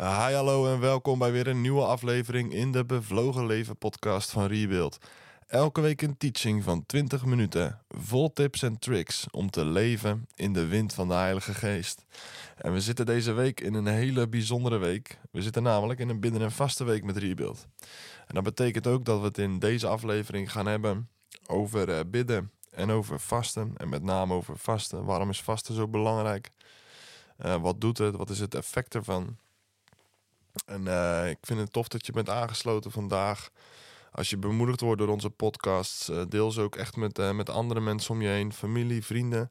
Hi, hallo en welkom bij weer een nieuwe aflevering in de Bevlogen Leven podcast van Rebuild. Elke week een teaching van 20 minuten, vol tips en tricks om te leven in de wind van de Heilige Geest. En we zitten deze week in een hele bijzondere week. We zitten namelijk in een binnen- en vaste week met Rebuild. En dat betekent ook dat we het in deze aflevering gaan hebben over eh, bidden en over vasten. En met name over vasten. Waarom is vasten zo belangrijk? Uh, wat doet het? Wat is het effect ervan? En uh, ik vind het tof dat je bent aangesloten vandaag. Als je bemoedigd wordt door onze podcasts, uh, deel ze ook echt met, uh, met andere mensen om je heen. Familie, vrienden,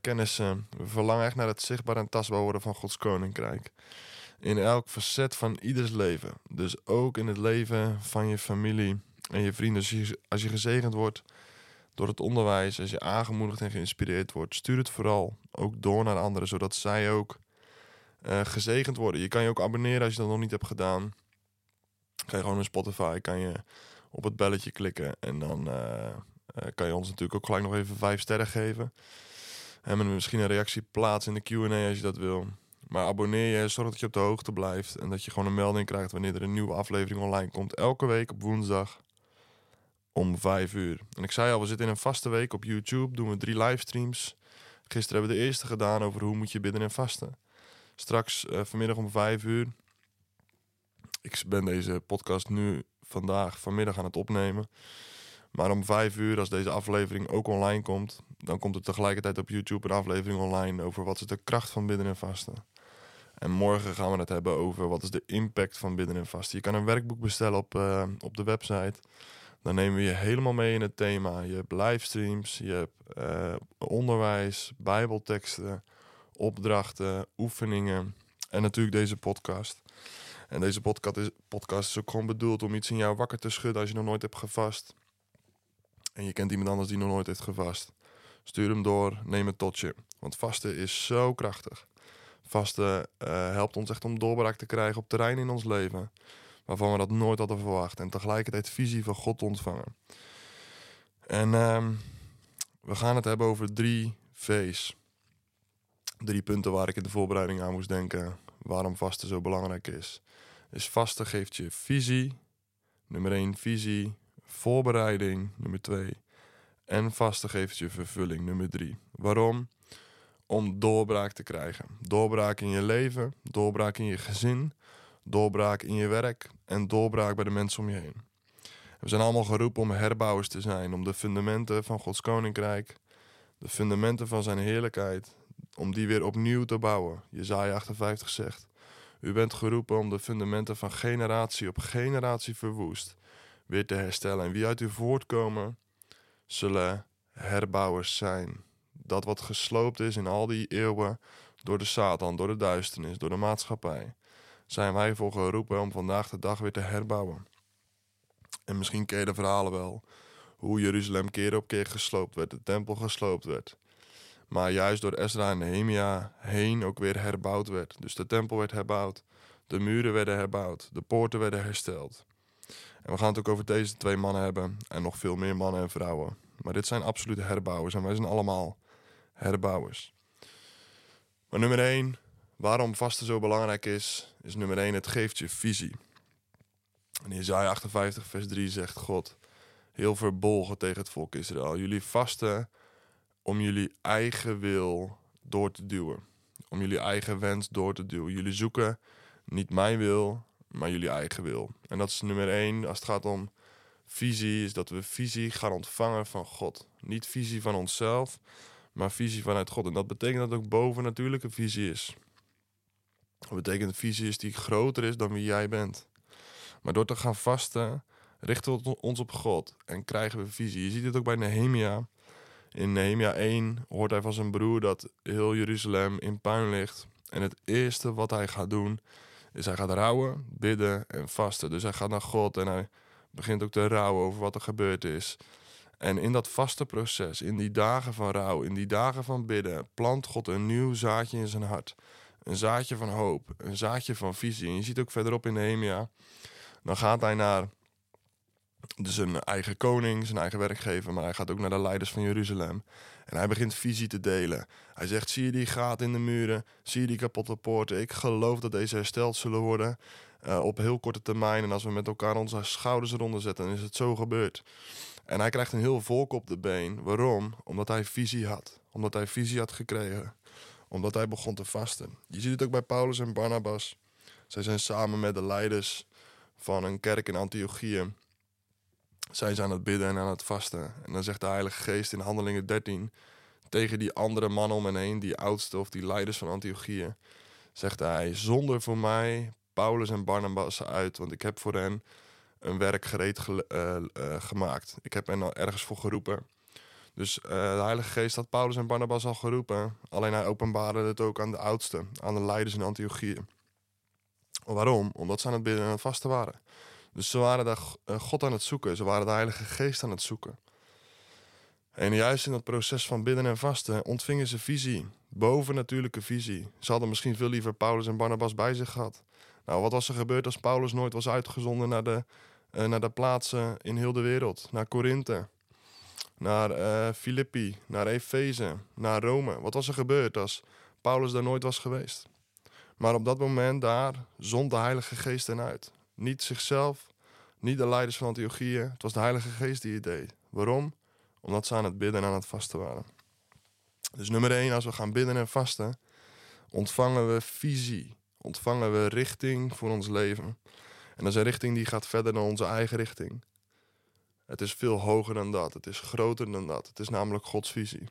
kennissen. We verlangen echt naar het zichtbaar en tastbaar worden van Gods Koninkrijk. In elk facet van ieders leven. Dus ook in het leven van je familie en je vrienden. Je, als je gezegend wordt door het onderwijs, als je aangemoedigd en geïnspireerd wordt, stuur het vooral ook door naar anderen, zodat zij ook uh, gezegend worden. Je kan je ook abonneren als je dat nog niet hebt gedaan. Ga je gewoon naar Spotify, kan je op het belletje klikken en dan uh, uh, kan je ons natuurlijk ook gelijk nog even vijf sterren geven. En misschien een reactie plaatsen in de Q&A als je dat wil. Maar abonneer je, zorg dat je op de hoogte blijft en dat je gewoon een melding krijgt wanneer er een nieuwe aflevering online komt. Elke week op woensdag om 5 uur. En ik zei al, we zitten in een vaste week op YouTube, doen we drie livestreams. Gisteren hebben we de eerste gedaan over hoe moet je bidden en vasten. Straks uh, vanmiddag om 5 uur. Ik ben deze podcast nu vandaag vanmiddag aan het opnemen. Maar om 5 uur, als deze aflevering ook online komt, dan komt er tegelijkertijd op YouTube een aflevering online over wat is de kracht van bidden en vasten. En morgen gaan we het hebben over wat is de impact van bidden en vasten. Je kan een werkboek bestellen op, uh, op de website. Dan nemen we je helemaal mee in het thema. Je hebt livestreams, je hebt uh, onderwijs, bijbelteksten, opdrachten, oefeningen en natuurlijk deze podcast. En deze podcast is, podcast is ook gewoon bedoeld om iets in jou wakker te schudden als je nog nooit hebt gevast. En je kent iemand anders die nog nooit heeft gevast. Stuur hem door, neem het tot je. Want vasten is zo krachtig. Vasten uh, helpt ons echt om doorbraak te krijgen op terrein in ons leven. Waarvan we dat nooit hadden verwacht. En tegelijkertijd visie van God ontvangen. En uh, we gaan het hebben over drie V's drie punten waar ik in de voorbereiding aan moest denken. Waarom vasten zo belangrijk is. Dus vasten geeft je visie. Nummer 1 visie. Voorbereiding. Nummer 2. En vasten geeft je vervulling. Nummer 3. Waarom? Om doorbraak te krijgen. Doorbraak in je leven. Doorbraak in je gezin. Doorbraak in je werk. En doorbraak bij de mensen om je heen. We zijn allemaal geroepen om herbouwers te zijn. Om de fundamenten van Gods koninkrijk. De fundamenten van zijn heerlijkheid om die weer opnieuw te bouwen. Jezaja 58 zegt: U bent geroepen om de fundamenten van generatie op generatie verwoest weer te herstellen. En wie uit u voortkomen, zullen herbouwers zijn. Dat wat gesloopt is in al die eeuwen door de Satan, door de duisternis, door de maatschappij, zijn wij voor geroepen om vandaag de dag weer te herbouwen. En misschien ken je de verhalen wel. Hoe Jeruzalem keer op keer gesloopt werd, de tempel gesloopt werd. Maar juist door Ezra en Nehemia heen ook weer herbouwd werd. Dus de tempel werd herbouwd, de muren werden herbouwd, de poorten werden hersteld. En we gaan het ook over deze twee mannen hebben en nog veel meer mannen en vrouwen. Maar dit zijn absolute herbouwers en wij zijn allemaal herbouwers. Maar nummer 1, waarom vasten zo belangrijk is, is nummer 1, het geeft je visie. En Isaiah 58 vers 3 zegt God, heel verbolgen tegen het volk Israël. Jullie vasten om jullie eigen wil door te duwen. Om jullie eigen wens door te duwen. Jullie zoeken niet mijn wil, maar jullie eigen wil. En dat is nummer één als het gaat om visie, is dat we visie gaan ontvangen van God. Niet visie van onszelf, maar visie vanuit God. En dat betekent dat ook boven natuurlijke visie is. Dat betekent visie is die groter is dan wie jij bent. Maar door te gaan vasten, richten we ons op God en krijgen we visie. Je ziet het ook bij Nehemia. In Nehemia 1 hoort hij van zijn broer dat heel Jeruzalem in puin ligt. En het eerste wat hij gaat doen, is hij gaat rouwen, bidden en vasten. Dus hij gaat naar God en hij begint ook te rouwen over wat er gebeurd is. En in dat vaste proces, in die dagen van rouw, in die dagen van bidden, plant God een nieuw zaadje in zijn hart. Een zaadje van hoop, een zaadje van visie. En je ziet ook verderop in Nehemia, dan gaat hij naar Dus een eigen koning, zijn eigen werkgever, maar hij gaat ook naar de leiders van Jeruzalem. En hij begint visie te delen. Hij zegt: Zie je die gaten in de muren? Zie je die kapotte poorten? Ik geloof dat deze hersteld zullen worden uh, op heel korte termijn. En als we met elkaar onze schouders eronder zetten, dan is het zo gebeurd. En hij krijgt een heel volk op de been. Waarom? Omdat hij visie had. Omdat hij visie had gekregen. Omdat hij begon te vasten. Je ziet het ook bij Paulus en Barnabas. Zij zijn samen met de leiders van een kerk in Antiochië. Zij zijn aan het bidden en aan het vasten. En dan zegt de Heilige Geest in Handelingen 13 tegen die andere mannen om hen heen, die oudste of die leiders van Antiochië, zegt hij: Zonder voor mij Paulus en Barnabas uit, want ik heb voor hen een werk gereed uh, uh, gemaakt. Ik heb hen al ergens voor geroepen. Dus uh, de Heilige Geest had Paulus en Barnabas al geroepen. Alleen hij openbaarde het ook aan de oudsten, aan de leiders in Antiochië. Waarom? Omdat ze aan het bidden en het vasten waren. Dus ze waren daar God aan het zoeken. Ze waren de Heilige Geest aan het zoeken. En juist in dat proces van bidden en vasten ontvingen ze visie. Bovennatuurlijke visie. Ze hadden misschien veel liever Paulus en Barnabas bij zich gehad. Nou, wat was er gebeurd als Paulus nooit was uitgezonden naar de, uh, naar de plaatsen in heel de wereld? Naar Korinthe, naar uh, Filippi, naar Efeze, naar Rome. Wat was er gebeurd als Paulus daar nooit was geweest? Maar op dat moment daar zond de Heilige Geest hen uit. Niet zichzelf, niet de leiders van Antiochië. Het was de Heilige Geest die het deed. Waarom? Omdat ze aan het bidden en aan het vasten waren. Dus nummer één, als we gaan bidden en vasten, ontvangen we visie ontvangen we richting voor ons leven. En dat is een richting die gaat verder dan onze eigen richting. Het is veel hoger dan dat. Het is groter dan dat. Het is namelijk Gods visie.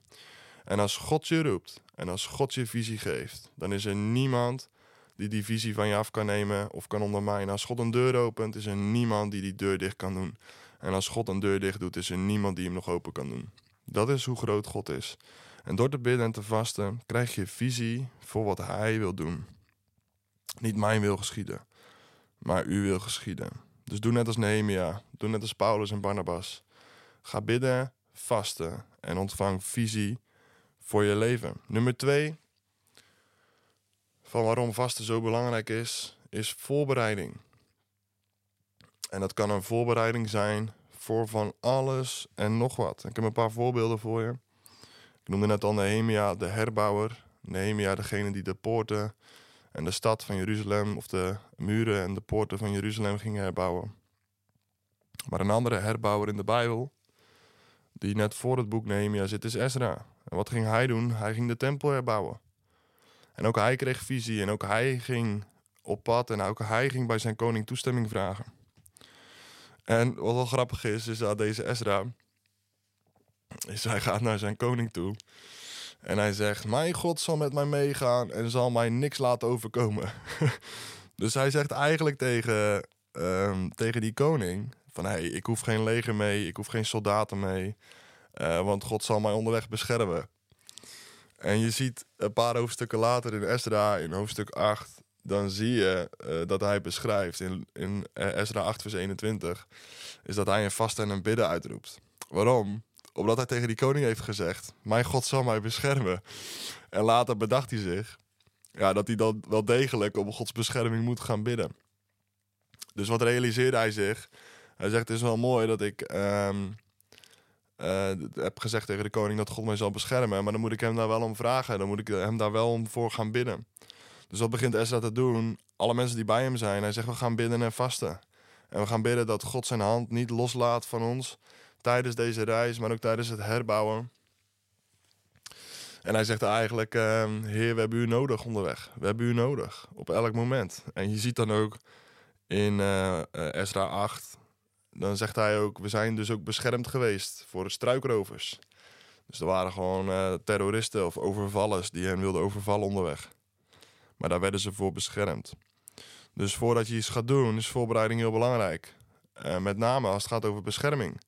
En als God je roept en als God je visie geeft, dan is er niemand die die visie van je af kan nemen of kan ondermijnen. Als God een deur opent, is er niemand die die deur dicht kan doen. En als God een deur dicht doet, is er niemand die hem nog open kan doen. Dat is hoe groot God is. En door te bidden en te vasten krijg je visie voor wat Hij wil doen. Niet mijn wil geschieden, maar uw wil geschieden. Dus doe net als Nehemia, doe net als Paulus en Barnabas. Ga bidden, vasten en ontvang visie voor je leven. Nummer twee, van waarom vasten zo belangrijk is, is voorbereiding. En dat kan een voorbereiding zijn voor van alles en nog wat. Ik heb een paar voorbeelden voor je. Ik noemde net al Nehemia, de herbouwer. Nehemia, degene die de poorten en de stad van Jeruzalem of de muren en de poorten van Jeruzalem ging herbouwen. Maar een andere herbouwer in de Bijbel, die net voor het boek Nehemia zit, is Ezra. En wat ging hij doen? Hij ging de tempel herbouwen. En ook hij kreeg visie en ook hij ging op pad en ook hij ging bij zijn koning toestemming vragen. En wat wel grappig is, is dat deze Ezra, is hij gaat naar zijn koning toe en hij zegt: Mijn God zal met mij meegaan en zal mij niks laten overkomen. dus hij zegt eigenlijk tegen, ehm, tegen die koning: van hey, ik hoef geen leger mee, ik hoef geen soldaten mee, uh, want God zal mij onderweg beschermen. En je ziet een paar hoofdstukken later in Esdra, in hoofdstuk 8, dan zie je uh, dat hij beschrijft in, in Esdra 8, vers 21, is dat hij een vast en een bidden uitroept. Waarom? Omdat hij tegen die koning heeft gezegd: Mijn God zal mij beschermen. En later bedacht hij zich ja, dat hij dan wel degelijk om Gods bescherming moet gaan bidden. Dus wat realiseerde hij zich? Hij zegt: Het is wel mooi dat ik um, uh, heb gezegd tegen de koning dat God mij zal beschermen. Maar dan moet ik hem daar wel om vragen. Dan moet ik hem daar wel om voor gaan bidden. Dus wat begint Ezra te doen? Alle mensen die bij hem zijn, hij zegt: We gaan bidden en vasten. En we gaan bidden dat God zijn hand niet loslaat van ons tijdens deze reis, maar ook tijdens het herbouwen. En hij zegt eigenlijk: uh, Heer, we hebben u nodig onderweg. We hebben u nodig op elk moment. En je ziet dan ook in uh, Ezra 8, dan zegt hij ook: We zijn dus ook beschermd geweest voor struikrovers. Dus er waren gewoon uh, terroristen of overvallers die hen wilden overvallen onderweg. Maar daar werden ze voor beschermd. Dus voordat je iets gaat doen, is voorbereiding heel belangrijk. met name als het gaat over bescherming.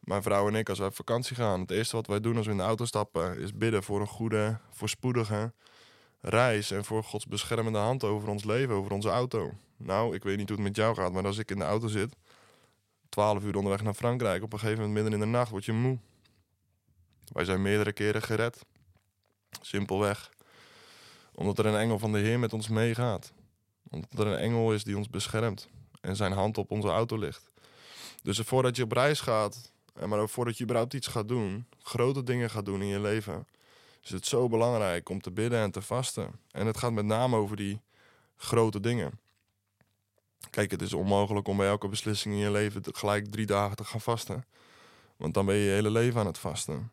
Mijn vrouw en ik, als wij op vakantie gaan, het eerste wat wij doen als we in de auto stappen, is bidden voor een goede, voorspoedige reis en voor Gods beschermende hand over ons leven, over onze auto. Nou, ik weet niet hoe het met jou gaat, maar als ik in de auto zit, 12 uur onderweg naar Frankrijk, op een gegeven moment midden in de nacht word je moe. Wij zijn meerdere keren gered. Simpelweg. Omdat er een engel van de Heer met ons meegaat. Omdat er een engel is die ons beschermt en zijn hand op onze auto ligt. Dus voordat je op reis gaat, en maar ook voordat je überhaupt iets gaat doen, grote dingen gaat doen in je leven, is het zo belangrijk om te bidden en te vasten. En het gaat met name over die grote dingen. Kijk, het is onmogelijk om bij elke beslissing in je leven gelijk drie dagen te gaan vasten. Want dan ben je je hele leven aan het vasten.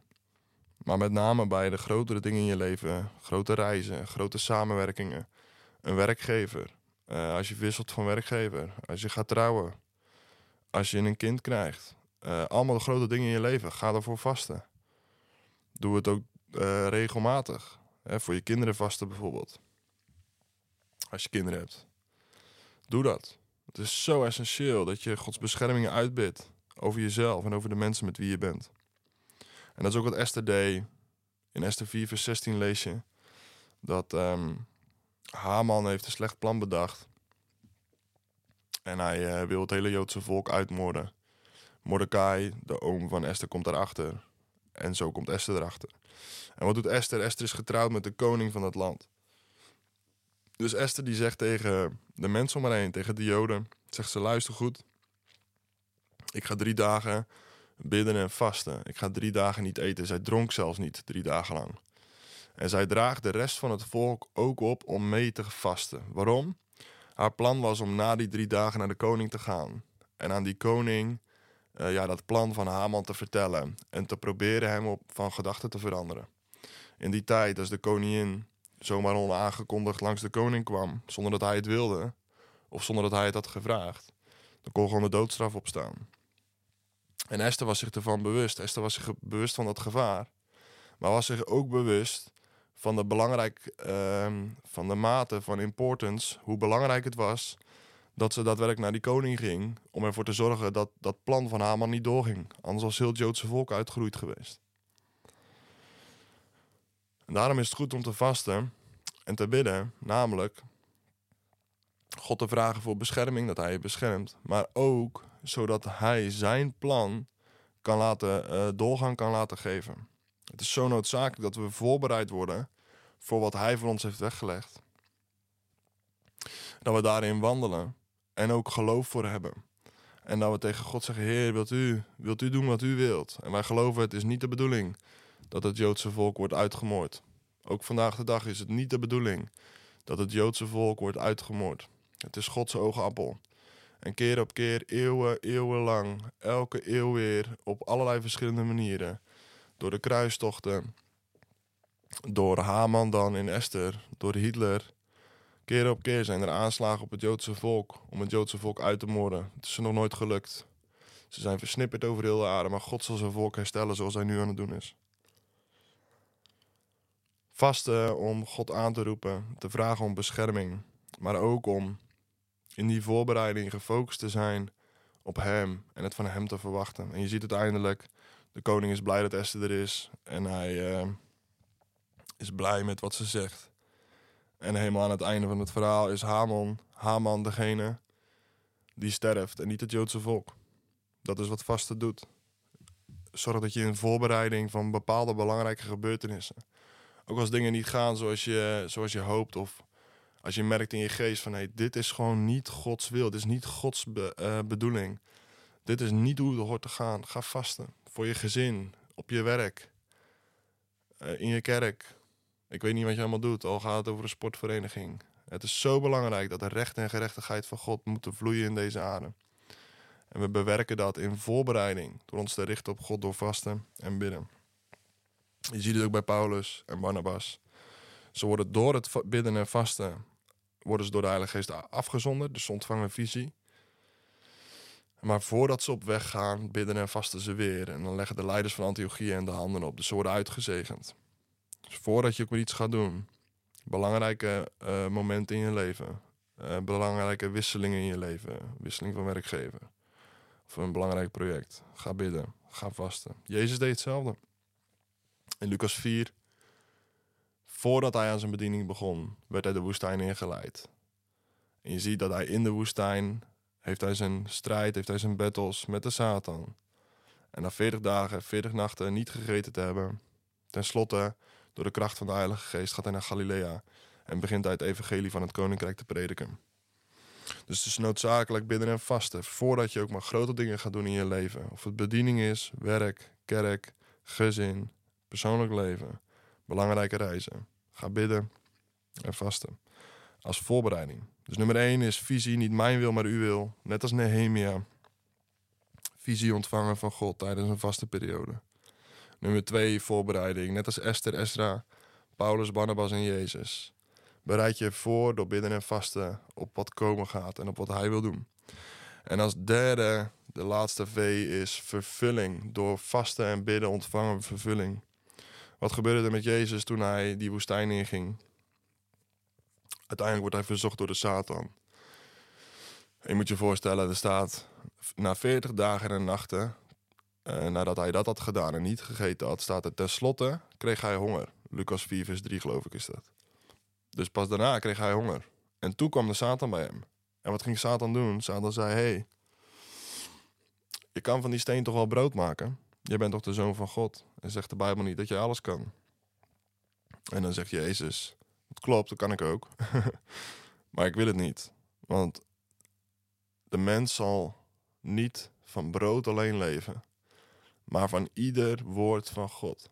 Maar met name bij de grotere dingen in je leven, grote reizen, grote samenwerkingen, een werkgever, uh, als je wisselt van werkgever, als je gaat trouwen, als je een kind krijgt, uh, allemaal de grote dingen in je leven, ga ervoor vasten. Doe het ook uh, regelmatig. Hè, voor je kinderen vasten bijvoorbeeld. Als je kinderen hebt. Doe dat. Het is zo essentieel dat je Gods bescherming uitbidt over jezelf en over de mensen met wie je bent. En dat is ook wat Esther deed. In Esther 4, vers 16 lees je dat um, Haman heeft een slecht plan bedacht. En hij uh, wil het hele Joodse volk uitmoorden. Mordecai, de oom van Esther, komt daarachter. En zo komt Esther erachter. En wat doet Esther? Esther is getrouwd met de koning van het land. Dus Esther die zegt tegen de mensen om haar heen, tegen de Joden, zegt ze luister goed. Ik ga drie dagen bidden en vasten. Ik ga drie dagen niet eten. Zij dronk zelfs niet drie dagen lang. En zij draagt de rest van het volk ook op om mee te vasten. Waarom? Haar plan was om na die drie dagen naar de koning te gaan. En aan die koning uh, ja, dat plan van Haman te vertellen. En te proberen hem op, van gedachten te veranderen. In die tijd, als de koningin zomaar onaangekondigd langs de koning kwam, zonder dat hij het wilde, of zonder dat hij het had gevraagd, dan kon gewoon de doodstraf opstaan. En Esther was zich ervan bewust. Esther was zich bewust van dat gevaar. Maar was zich ook bewust van de, belangrijk, uh, van de mate van importance, hoe belangrijk het was dat ze daadwerkelijk naar die koning ging om ervoor te zorgen dat dat plan van Haman niet doorging. Anders was heel het Joodse volk uitgeroeid geweest. En daarom is het goed om te vasten en te bidden, namelijk God te vragen voor bescherming, dat Hij je beschermt, maar ook zodat Hij zijn plan kan laten uh, doorgaan kan laten geven. Het is zo noodzakelijk dat we voorbereid worden voor wat Hij voor ons heeft weggelegd. Dat we daarin wandelen en ook geloof voor hebben. En dat we tegen God zeggen: Heer, wilt u, wilt u doen wat u wilt? En wij geloven, het is niet de bedoeling dat het Joodse volk wordt uitgemoord. Ook vandaag de dag is het niet de bedoeling dat het Joodse volk wordt uitgemoord. Het is Gods oogappel. En keer op keer, eeuwen, eeuwenlang, elke eeuw weer, op allerlei verschillende manieren. Door de kruistochten, door Haman dan in Esther, door Hitler. Keer op keer zijn er aanslagen op het Joodse volk, om het Joodse volk uit te moorden. Het is nog nooit gelukt. Ze zijn versnipperd over heel de aarde, maar God zal zijn volk herstellen zoals hij nu aan het doen is. Vasten om God aan te roepen, te vragen om bescherming, maar ook om in die voorbereiding gefocust te zijn op Hem en het van Hem te verwachten. En je ziet uiteindelijk, de koning is blij dat Esther er is en hij uh, is blij met wat ze zegt. En helemaal aan het einde van het verhaal is Haman, Haman degene die sterft en niet het Joodse volk. Dat is wat vasten doet. Zorg dat je in voorbereiding van bepaalde belangrijke gebeurtenissen ook als dingen niet gaan zoals je, zoals je hoopt. Of als je merkt in je geest van hey, dit is gewoon niet Gods wil. Dit is niet Gods eh, bedoeling. Dit is niet hoe het hoort te gaan. Ga vasten. Voor je gezin, op je werk, uh, in je kerk. Ik weet niet wat je allemaal doet, al gaat het over een sportvereniging. Het is zo belangrijk dat de recht en gerechtigheid van God moeten vloeien in deze aarde. En we bewerken dat in voorbereiding door ons te richten op God door vasten en bidden. Je ziet het ook bij Paulus en Barnabas. Ze worden door het bidden en vasten, worden ze door de Heilige Geest afgezonderd, dus ze ontvangen visie. Maar voordat ze op weg gaan, bidden en vasten ze weer. En dan leggen de leiders van Antiochieën en de handen op. Dus ze worden uitgezegend. Dus voordat je ook weer iets gaat doen, belangrijke uh, momenten in je leven, uh, belangrijke wisselingen in je leven, wisseling van werkgever of een belangrijk project, ga bidden, ga vasten. Jezus deed hetzelfde. In Lucas 4, voordat hij aan zijn bediening begon, werd hij de woestijn ingeleid. En je ziet dat hij in de woestijn heeft hij zijn strijd, heeft hij zijn battles met de Satan. En na 40 dagen, 40 nachten niet gegeten te hebben, ten slotte, door de kracht van de Heilige Geest, gaat hij naar Galilea en begint hij het evangelie van het koninkrijk te prediken. Dus het is noodzakelijk bidden en vasten voordat je ook maar grote dingen gaat doen in je leven. Of het bediening is, werk, kerk, gezin, persoonlijk leven, belangrijke reizen. Ga bidden en vasten. Als voorbereiding. Dus nummer 1 is visie, niet mijn wil, maar uw wil. Net als Nehemia. Visie ontvangen van God tijdens een vaste periode. Nummer 2, voorbereiding. Net als Esther, Esra, Paulus, Barnabas en Jezus. Bereid je voor door bidden en vasten op wat komen gaat en op wat hij wil doen. En als derde, de laatste V is vervulling. Door vasten en bidden ontvangen we vervulling. Wat gebeurde er met Jezus toen hij die woestijn inging? Uiteindelijk wordt hij verzocht door de Satan. je moet je voorstellen, er staat na 40 dagen en nachten, eh, nadat hij dat had gedaan en niet gegeten had, staat er tenslotte kreeg hij honger. Lucas 4, vers 3 geloof ik is dat. Dus pas daarna kreeg hij honger. En toen kwam de Satan bij hem. En wat ging Satan doen? Satan zei: hey, je kan van die steen toch wel brood maken? Je bent toch de zoon van God? En zegt de Bijbel niet dat je alles kan? En dan zegt Jezus: Het klopt, dat kan ik ook. maar ik wil het niet. Want de mens zal niet van brood alleen leven, maar van ieder woord van God.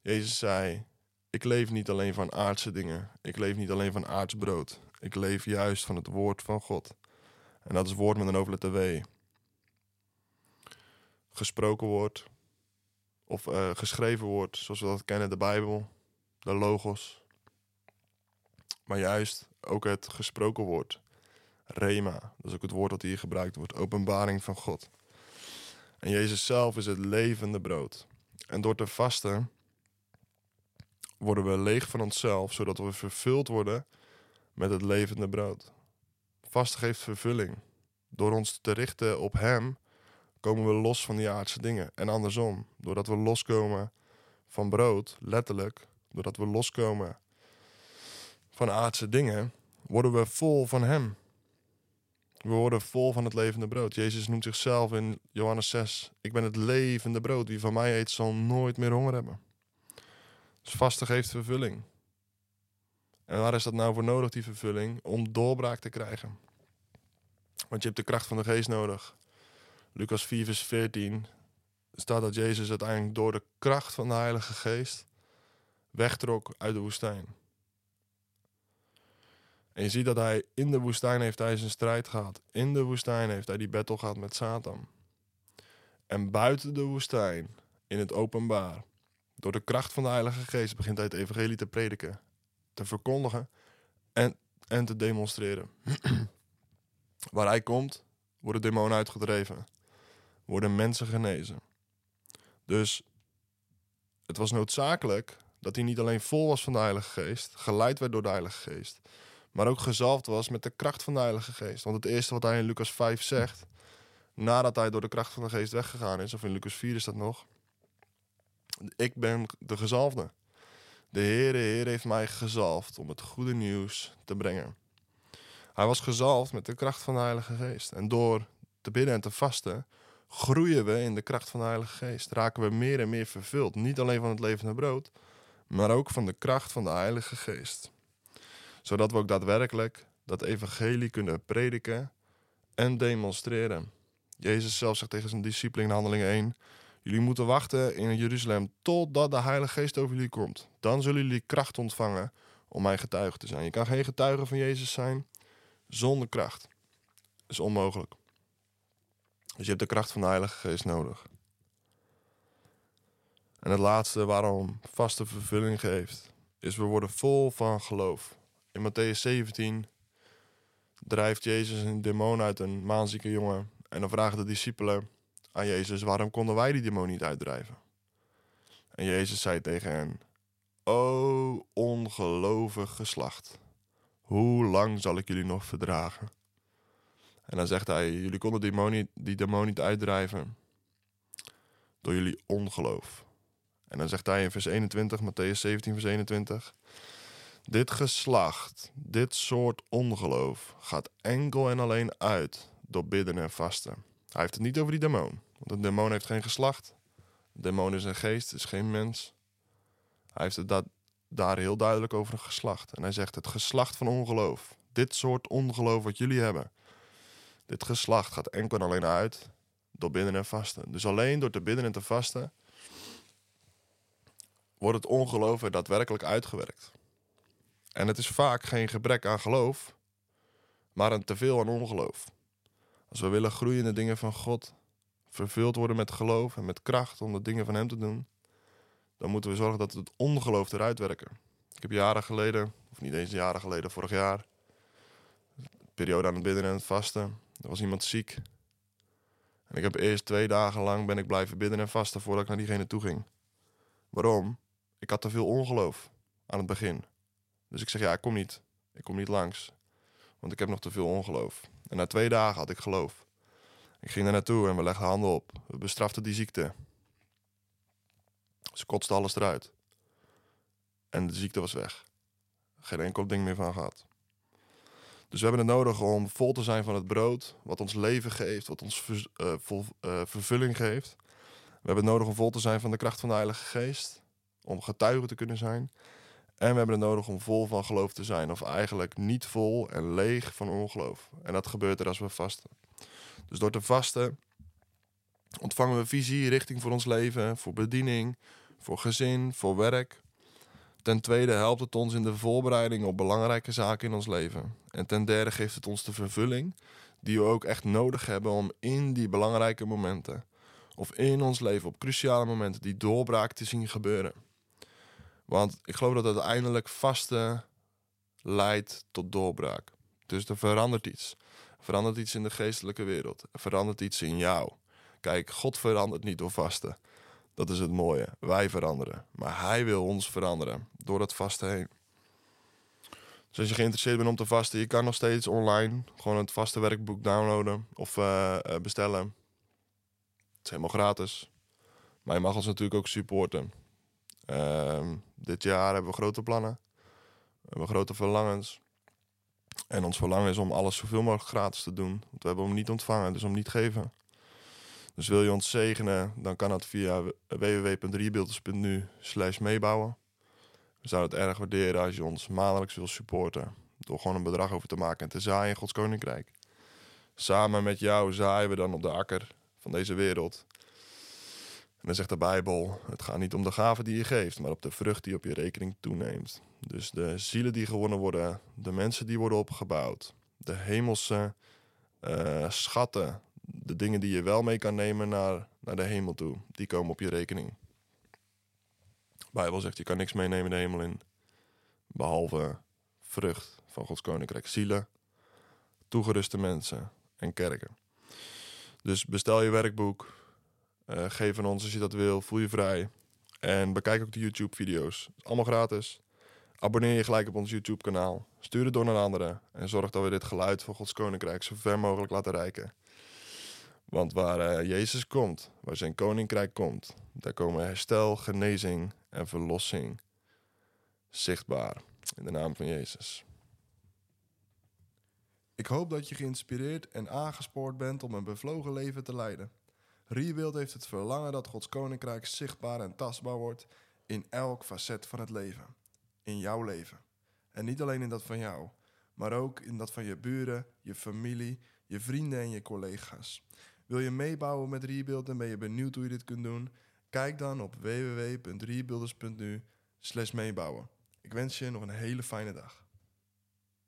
Jezus zei: Ik leef niet alleen van aardse dingen. Ik leef niet alleen van aards brood. Ik leef juist van het woord van God. En dat is woord met een hoofdletter W. Gesproken woord. Of uh, geschreven woord, zoals we dat kennen, de Bijbel. De logos. Maar juist ook het gesproken woord. Rema. Dat is ook het woord dat hier gebruikt wordt. Openbaring van God. En Jezus zelf is het levende brood. En door te vasten worden we leeg van onszelf, zodat we vervuld worden met het levende brood. Vasten geeft vervulling. Door ons te richten op Hem komen we los van die aardse dingen. En andersom, doordat we loskomen van brood, letterlijk, doordat we loskomen van aardse dingen, worden we vol van Hem. We worden vol van het levende brood. Jezus noemt zichzelf in Johannes 6: Ik ben het levende brood. Wie van mij eet, zal nooit meer honger hebben. Dus vasten geeft vervulling. En waar is dat nou voor nodig, die vervulling? Om doorbraak te krijgen. Want je hebt de kracht van de geest nodig. Lucas 4, vers 14 staat dat Jezus uiteindelijk door de kracht van de Heilige Geest wegtrok uit de woestijn. En je ziet dat hij in de woestijn heeft hij zijn strijd gehad. In de woestijn heeft hij die battle gehad met Satan. En buiten de woestijn, in het openbaar, door de kracht van de Heilige Geest begint hij het evangelie te prediken, te verkondigen en, en te demonstreren. Waar hij komt, worden demonen uitgedreven, worden mensen genezen. Dus het was noodzakelijk dat hij niet alleen vol was van de Heilige Geest, geleid werd door de Heilige Geest, maar ook gezalfd was met de kracht van de Heilige Geest. Want het eerste wat hij in Lucas 5 zegt, nadat hij door de kracht van de Geest weggegaan is, of in Lucas 4 is dat nog, ik ben de gezalfde. De Heere, Heer heeft mij gezalfd om het goede nieuws te brengen. Hij was gezalfd met de kracht van de Heilige Geest. En door te bidden en te vasten, groeien we in de kracht van de Heilige Geest. Raken we meer en meer vervuld. Niet alleen van het levende brood, maar ook van de kracht van de Heilige Geest. Zodat we ook daadwerkelijk dat evangelie kunnen prediken en demonstreren. Jezus zelf zegt tegen zijn discipelen in Handelingen 1: Jullie moeten wachten in Jeruzalem totdat de Heilige Geest over jullie komt. Dan zullen jullie kracht ontvangen om mijn getuige te zijn. Je kan geen getuige van Jezus zijn zonder kracht. Dat is onmogelijk. Dus je hebt de kracht van de Heilige Geest nodig. En het laatste waarom vaste vervulling geeft, is we worden vol van geloof. In Matthäus 17 drijft Jezus een demon uit een maanzieke jongen. En dan vragen de discipelen: aan Jezus: Waarom konden wij die demon niet uitdrijven? En Jezus zei tegen hen: O ongelovig geslacht, hoe lang zal ik jullie nog verdragen? En dan zegt hij: Jullie konden die demon die demon niet uitdrijven door jullie ongeloof. En dan zegt hij in vers 21, Matthäus 17, vers 21. Dit geslacht, dit soort ongeloof, gaat enkel en alleen uit door bidden en vasten. Hij heeft het niet over die demon. Want een demon heeft geen geslacht. Een demon is een geest, is geen mens. Hij heeft het daar heel duidelijk over een geslacht. En hij zegt: Het geslacht van ongeloof, dit soort ongeloof wat jullie hebben, dit geslacht gaat enkel en alleen uit door bidden en vasten. Dus alleen door te bidden en te vasten wordt het ongeloof er daadwerkelijk uitgewerkt. En het is vaak geen gebrek aan geloof, maar een teveel aan ongeloof. Als we willen groeien in de dingen van God, vervuld worden met geloof en met kracht om de dingen van Hem te doen, dan moeten we zorgen dat we het ongeloof eruit werken. Ik heb jaren geleden, of niet eens jaren geleden, vorig jaar, periode aan het bidden en het vasten. Er was iemand ziek. En ik heb eerst twee dagen lang ben ik blijven bidden en vasten voordat ik naar diegene toe ging. Waarom? Ik had te veel ongeloof aan het begin. Dus ik zeg, ja, ik kom niet. Ik kom niet langs. Want ik heb nog te veel ongeloof. En na twee dagen had ik geloof. Ik ging daar naartoe en we legden handen op. We bestraften die ziekte. Ze kotste alles eruit. En de ziekte was weg. Geen enkel ding meer van gehad. Dus we hebben het nodig om vol te zijn van het brood, wat ons leven geeft, wat ons uh, vol, uh, vervulling geeft. We hebben het nodig om vol te zijn van de kracht van de Heilige Geest, om getuigen te kunnen zijn. En we hebben het nodig om vol van geloof te zijn, of eigenlijk niet vol en leeg van ongeloof. En dat gebeurt er als we vasten. Dus door te vasten ontvangen we visie, richting voor ons leven, voor bediening, voor gezin, voor werk. Ten tweede helpt het ons in de voorbereiding op belangrijke zaken in ons leven. En ten derde geeft het ons de vervulling die we ook echt nodig hebben om in die belangrijke momenten of in ons leven op cruciale momenten die doorbraak te zien gebeuren. Want ik geloof dat uiteindelijk vaste leidt tot doorbraak. Dus er verandert iets. Er verandert iets in de geestelijke wereld. Er verandert iets in jou. Kijk, God verandert niet door vasten. Dat is het mooie. Wij veranderen. Maar Hij wil ons veranderen door dat vasten heen. Dus als je geïnteresseerd bent om te vasten, je kan nog steeds online gewoon het vaste werkboek downloaden of uh, bestellen. Het is helemaal gratis. Maar je mag ons natuurlijk ook supporten. Uh, dit jaar hebben we grote plannen. We hebben grote verlangens. En ons verlangen is om alles zoveel mogelijk gratis te doen. Want we hebben hem niet ontvangen, dus om niet geven. Dus wil je ons zegenen, dan kan dat via www.rebuilders.nu slash meebouwen. We zouden het erg waarderen als je ons maandelijks wil supporten. Door gewoon een bedrag over te maken en te zaaien in Gods Koninkrijk. Samen met jou zaaien we dan op de akker van deze wereld. En dan zegt de Bijbel: het gaat niet om de gaven die je geeft, maar op de vrucht die op je rekening toeneemt. Dus de zielen die gewonnen worden, de mensen die worden opgebouwd, de hemelse uh, schatten de dingen die je wel mee kan nemen naar, naar de hemel toe, die komen op je rekening. De Bijbel zegt, je kan niks meenemen de hemel in, behalve vrucht van Gods koninkrijk. Zielen, toegeruste mensen en kerken. Dus bestel je werkboek, uh, geef aan ons als je dat wil, voel je vrij. En bekijk ook de YouTube-video's. Allemaal gratis. Abonneer je gelijk op ons YouTube-kanaal. Stuur het door naar anderen. En zorg dat we dit geluid van Gods Koninkrijk zo ver mogelijk laten reiken. Want waar uh, Jezus komt, waar zijn koninkrijk komt, daar komen herstel, genezing en verlossing zichtbaar. In de naam van Jezus. Ik hoop dat je geïnspireerd en aangespoord bent om een bevlogen leven te leiden. Rebuild heeft het verlangen dat Gods koninkrijk zichtbaar en tastbaar wordt in elk facet van het leven. In jouw leven. En niet alleen in dat van jou, maar ook in dat van je buren, je familie, je vrienden en je collega's. Wil je meebouwen met Rebuild en ben je benieuwd hoe je dit kunt doen? Kijk dan op www.rebuilders.nu meebouwen. Ik wens je nog een hele fijne dag.